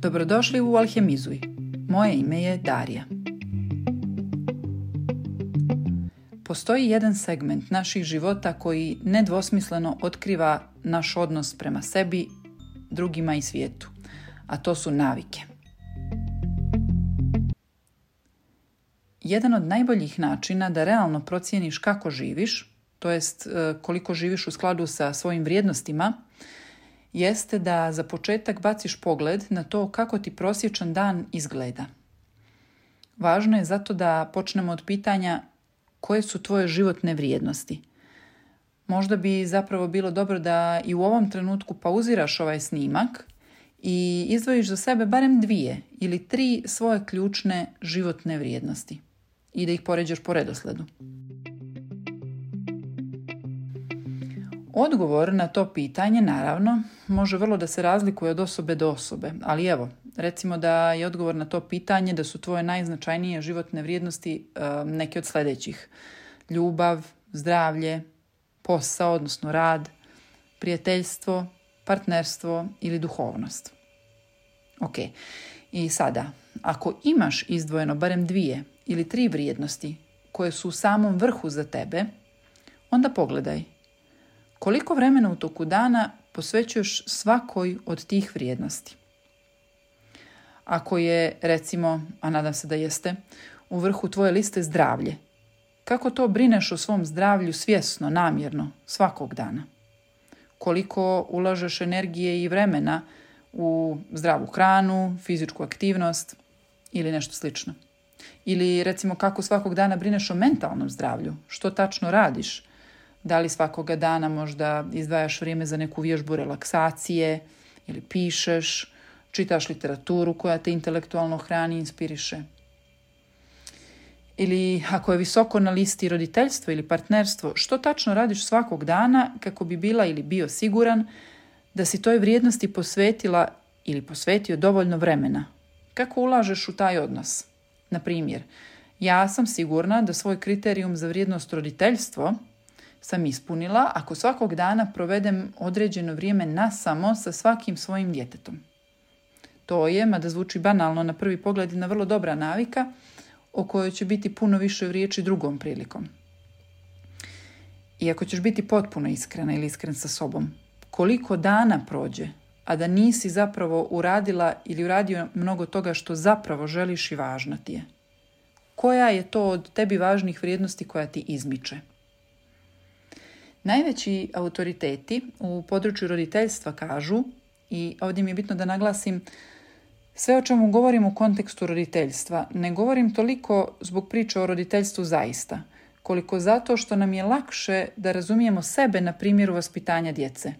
Dobrodošli u Alhemizuj. Moje ime je Darija. Postoji jedan segment naših života koji nedvosmisleno otkriva naš odnos prema sebi, drugima i svijetu, a to su navike. Jedan od najboljih načina da realno procijeniš kako živiš, to jest e, koliko živiš u skladu sa svojim vrijednostima, jeste da za početak baciš pogled na to kako ti prosječan dan izgleda. Važno je zato da počnemo od pitanja koje su tvoje životne vrijednosti. Možda bi zapravo bilo dobro da i u ovom trenutku pauziraš ovaj snimak i izdvojiš za sebe barem dvije ili tri svoje ključne životne vrijednosti i da ih poređaš po redosledu. Odgovor na to pitanje, naravno, može vrlo da se razlikuje od osobe do osobe, ali evo, recimo da je odgovor na to pitanje da su tvoje najznačajnije životne vrijednosti e, neke od sljedećih. Ljubav, zdravlje, posao, odnosno rad, prijateljstvo, partnerstvo ili duhovnost. Ok, i sada, ako imaš izdvojeno barem dvije ili tri vrijednosti koje su u samom vrhu za tebe, onda pogledaj – koliko vremena u toku dana posvećuješ svakoj od tih vrijednosti? Ako je, recimo, a nadam se da jeste, u vrhu tvoje liste zdravlje, kako to brineš o svom zdravlju svjesno, namjerno, svakog dana? Koliko ulažeš energije i vremena u zdravu hranu, fizičku aktivnost ili nešto slično? Ili recimo kako svakog dana brineš o mentalnom zdravlju, što tačno radiš, da li svakoga dana možda izdvajaš vrijeme za neku vježbu relaksacije ili pišeš, čitaš literaturu koja te intelektualno hrani i inspiriše. Ili ako je visoko na listi roditeljstvo ili partnerstvo, što tačno radiš svakog dana kako bi bila ili bio siguran da si toj vrijednosti posvetila ili posvetio dovoljno vremena. Kako ulažeš u taj odnos? Na primjer, ja sam sigurna da svoj kriterijum za vrijednost roditeljstvo sam ispunila ako svakog dana provedem određeno vrijeme na samo sa svakim svojim djetetom. To je, mada zvuči banalno na prvi pogled, jedna vrlo dobra navika o kojoj će biti puno više u riječi drugom prilikom. Iako ćeš biti potpuno iskrena ili iskren sa sobom, koliko dana prođe, a da nisi zapravo uradila ili uradio mnogo toga što zapravo želiš i važno ti je? Koja je to od tebi važnih vrijednosti koja ti izmiče? Najveći autoriteti u području roditeljstva kažu, i ovdje mi je bitno da naglasim sve o čemu govorim u kontekstu roditeljstva, ne govorim toliko zbog priče o roditeljstvu zaista, koliko zato što nam je lakše da razumijemo sebe na primjeru vaspitanja djece.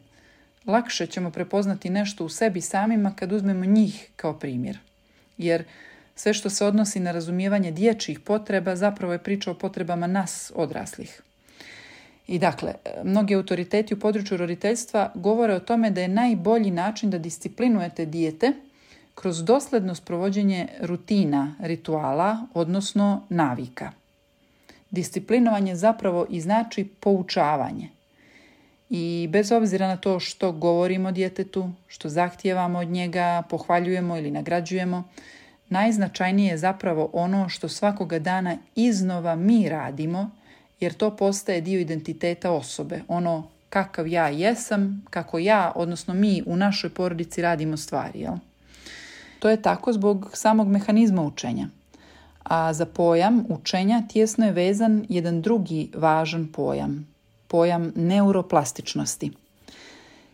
Lakše ćemo prepoznati nešto u sebi samima kad uzmemo njih kao primjer. Jer sve što se odnosi na razumijevanje dječjih potreba zapravo je priča o potrebama nas odraslih. I dakle, mnogi autoriteti u području roditeljstva govore o tome da je najbolji način da disciplinujete dijete kroz dosledno sprovođenje rutina, rituala, odnosno navika. Disciplinovanje zapravo i znači poučavanje. I bez obzira na to što govorimo djetetu, što zahtijevamo od njega, pohvaljujemo ili nagrađujemo, najznačajnije je zapravo ono što svakoga dana iznova mi radimo – jer to postaje dio identiteta osobe, ono kakav ja jesam, kako ja, odnosno mi u našoj porodici radimo stvari. Jel? To je tako zbog samog mehanizma učenja. A za pojam učenja tjesno je vezan jedan drugi važan pojam, pojam neuroplastičnosti.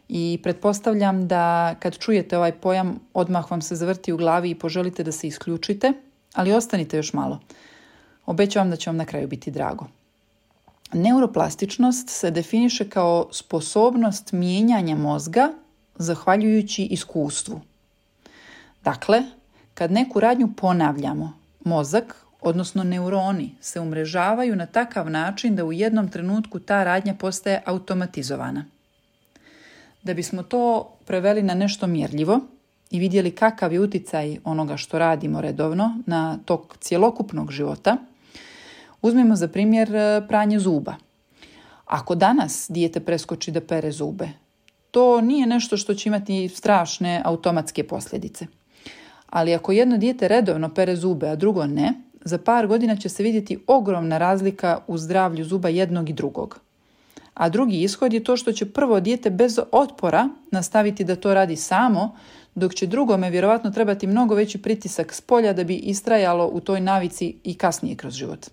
I pretpostavljam da kad čujete ovaj pojam odmah vam se zavrti u glavi i poželite da se isključite, ali ostanite još malo. Obećavam da će vam na kraju biti drago. Neuroplastičnost se definiše kao sposobnost mijenjanja mozga zahvaljujući iskustvu. Dakle, kad neku radnju ponavljamo, mozak, odnosno neuroni, se umrežavaju na takav način da u jednom trenutku ta radnja postaje automatizovana. Da bismo to preveli na nešto mjerljivo i vidjeli kakav je uticaj onoga što radimo redovno na tok cjelokupnog života – Uzmimo za primjer e, pranje zuba. Ako danas dijete preskoči da pere zube, to nije nešto što će imati strašne automatske posljedice. Ali ako jedno dijete redovno pere zube, a drugo ne, za par godina će se vidjeti ogromna razlika u zdravlju zuba jednog i drugog. A drugi ishod je to što će prvo dijete bez otpora nastaviti da to radi samo, dok će drugome vjerojatno trebati mnogo veći pritisak s polja da bi istrajalo u toj navici i kasnije kroz život.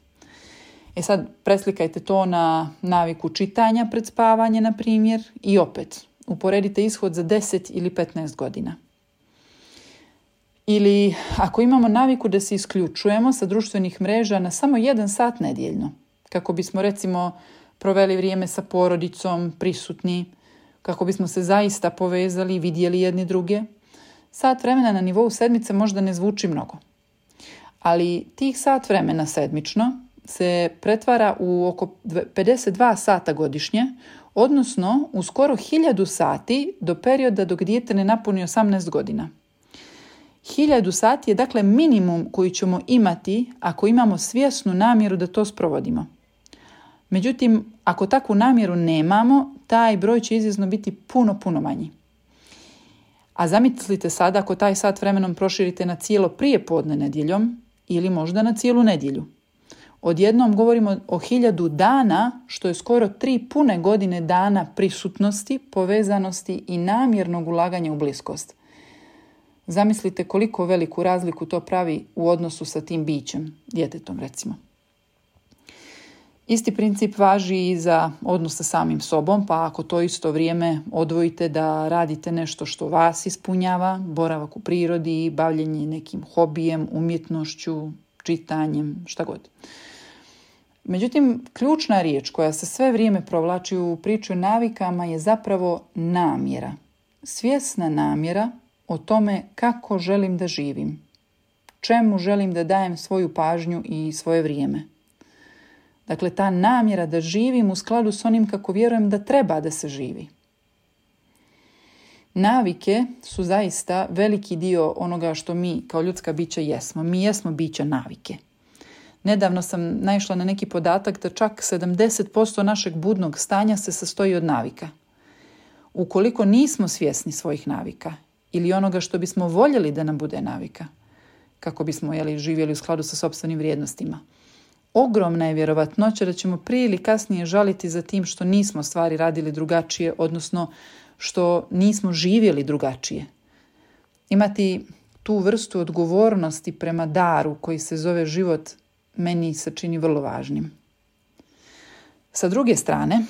E sad preslikajte to na naviku čitanja pred spavanje, na primjer, i opet uporedite ishod za 10 ili 15 godina. Ili ako imamo naviku da se isključujemo sa društvenih mreža na samo jedan sat nedjeljno, kako bismo recimo proveli vrijeme sa porodicom, prisutni, kako bismo se zaista povezali i vidjeli jedni druge, sat vremena na nivou sedmice možda ne zvuči mnogo. Ali tih sat vremena sedmično se pretvara u oko 52 sata godišnje, odnosno u skoro 1000 sati do perioda dok dijete ne napuni 18 godina. 1000 sati je dakle minimum koji ćemo imati ako imamo svjesnu namjeru da to sprovodimo. Međutim, ako takvu namjeru nemamo, taj broj će izvjesno biti puno, puno manji. A zamislite sada ako taj sat vremenom proširite na cijelo prije podne nedjeljom ili možda na cijelu nedjelju. Odjednom govorimo o hiljadu dana, što je skoro tri pune godine dana prisutnosti, povezanosti i namjernog ulaganja u bliskost. Zamislite koliko veliku razliku to pravi u odnosu sa tim bićem, djetetom recimo. Isti princip važi i za odnos sa samim sobom, pa ako to isto vrijeme odvojite da radite nešto što vas ispunjava, boravak u prirodi, bavljenje nekim hobijem, umjetnošću, čitanjem, šta god. Međutim, ključna riječ koja se sve vrijeme provlači u priču navikama je zapravo namjera. Svjesna namjera o tome kako želim da živim, čemu želim da dajem svoju pažnju i svoje vrijeme. Dakle, ta namjera da živim u skladu s onim kako vjerujem da treba da se živi. Navike su zaista veliki dio onoga što mi kao ljudska bića jesmo. Mi jesmo bića navike. Nedavno sam naišla na neki podatak da čak 70% našeg budnog stanja se sastoji od navika. Ukoliko nismo svjesni svojih navika ili onoga što bismo voljeli da nam bude navika, kako bismo jeli, živjeli u skladu sa sobstvenim vrijednostima, ogromna je vjerovatnoća da ćemo prije ili kasnije žaliti za tim što nismo stvari radili drugačije, odnosno što nismo živjeli drugačije. Imati tu vrstu odgovornosti prema daru koji se zove život meni se čini vrlo važnim. Sa druge strane,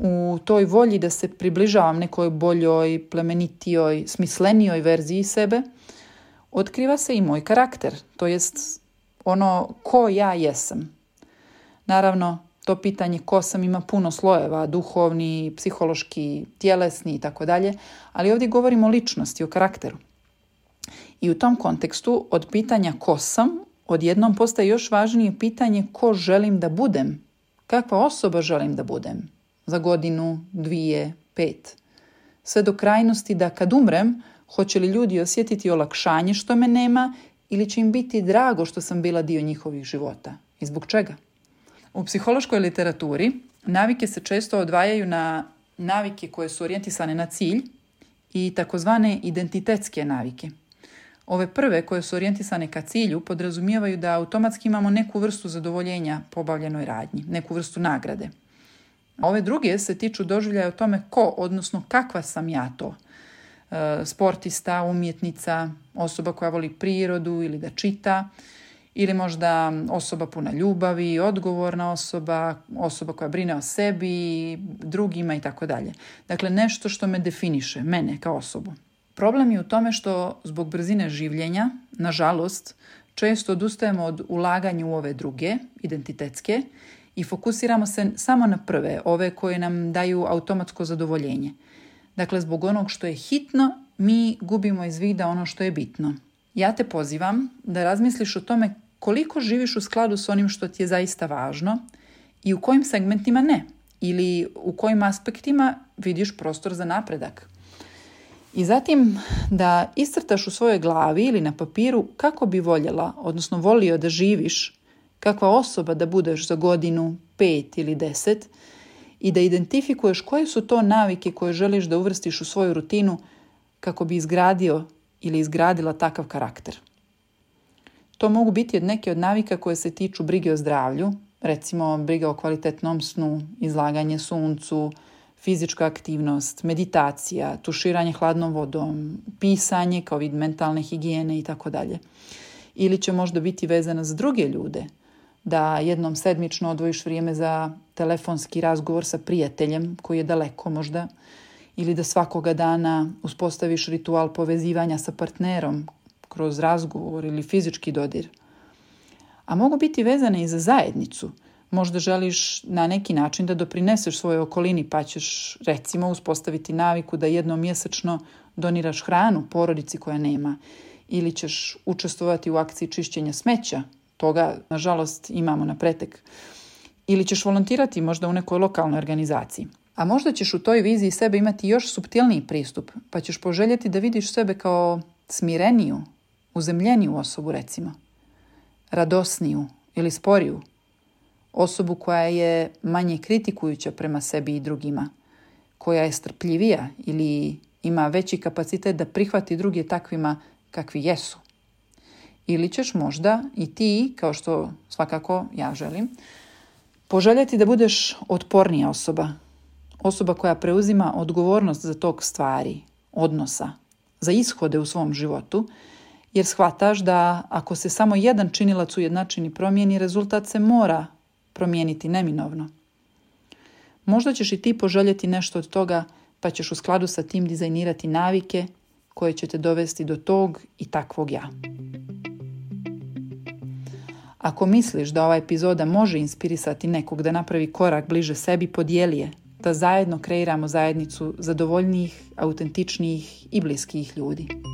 u toj volji da se približavam nekoj boljoj, plemenitijoj, smislenijoj verziji sebe, otkriva se i moj karakter, to jest ono ko ja jesam. Naravno, to pitanje ko sam ima puno slojeva, duhovni, psihološki, tjelesni i tako dalje, ali ovdje govorimo o ličnosti, o karakteru. I u tom kontekstu od pitanja ko sam, odjednom postaje još važnije pitanje ko želim da budem, kakva osoba želim da budem za godinu, dvije, pet. Sve do krajnosti da kad umrem, hoće li ljudi osjetiti olakšanje što me nema ili će im biti drago što sam bila dio njihovih života i zbog čega? U psihološkoj literaturi navike se često odvajaju na navike koje su orijentisane na cilj i takozvane identitetske navike. Ove prve koje su orijentisane ka cilju podrazumijevaju da automatski imamo neku vrstu zadovoljenja po obavljenoj radnji, neku vrstu nagrade. ove druge se tiču doživljaja o tome ko, odnosno kakva sam ja to. E, sportista, umjetnica, osoba koja voli prirodu ili da čita ili možda osoba puna ljubavi, odgovorna osoba, osoba koja brine o sebi, drugima i tako dalje. Dakle, nešto što me definiše, mene kao osobu. Problem je u tome što zbog brzine življenja, nažalost, često odustajemo od ulaganja u ove druge, identitetske, i fokusiramo se samo na prve, ove koje nam daju automatsko zadovoljenje. Dakle, zbog onog što je hitno, mi gubimo iz vida ono što je bitno, ja te pozivam da razmisliš o tome koliko živiš u skladu s onim što ti je zaista važno i u kojim segmentima ne ili u kojim aspektima vidiš prostor za napredak. I zatim da iscrtaš u svojoj glavi ili na papiru kako bi voljela, odnosno volio da živiš, kakva osoba da budeš za godinu, pet ili deset i da identifikuješ koje su to navike koje želiš da uvrstiš u svoju rutinu kako bi izgradio ili izgradila takav karakter. To mogu biti neke od navika koje se tiču brige o zdravlju, recimo briga o kvalitetnom snu, izlaganje suncu, fizička aktivnost, meditacija, tuširanje hladnom vodom, pisanje kao vid mentalne higijene i tako dalje. Ili će možda biti vezana za druge ljude, da jednom sedmično odvojiš vrijeme za telefonski razgovor sa prijateljem koji je daleko možda ili da svakoga dana uspostaviš ritual povezivanja sa partnerom kroz razgovor ili fizički dodir. A mogu biti vezane i za zajednicu. Možda želiš na neki način da doprineseš svojoj okolini pa ćeš recimo uspostaviti naviku da jednom mjesečno doniraš hranu porodici koja nema ili ćeš učestvovati u akciji čišćenja smeća. Toga, nažalost, imamo na pretek. Ili ćeš volontirati možda u nekoj lokalnoj organizaciji. A možda ćeš u toj viziji sebe imati još subtilniji pristup, pa ćeš poželjeti da vidiš sebe kao smireniju, uzemljeniju osobu recimo, radosniju ili sporiju, osobu koja je manje kritikujuća prema sebi i drugima, koja je strpljivija ili ima veći kapacitet da prihvati druge takvima kakvi jesu. Ili ćeš možda i ti, kao što svakako ja želim, poželjeti da budeš otpornija osoba Osoba koja preuzima odgovornost za tog stvari, odnosa, za ishode u svom životu, jer shvataš da ako se samo jedan činilac ujednačeni promijeni, rezultat se mora promijeniti neminovno. Možda ćeš i ti poželjeti nešto od toga, pa ćeš u skladu sa tim dizajnirati navike koje će te dovesti do tog i takvog ja. Ako misliš da ova epizoda može inspirisati nekog da napravi korak bliže sebi, podijeli je da zajedno kreiramo zajednicu zadovoljnijih, autentičnijih i bliskih ljudi.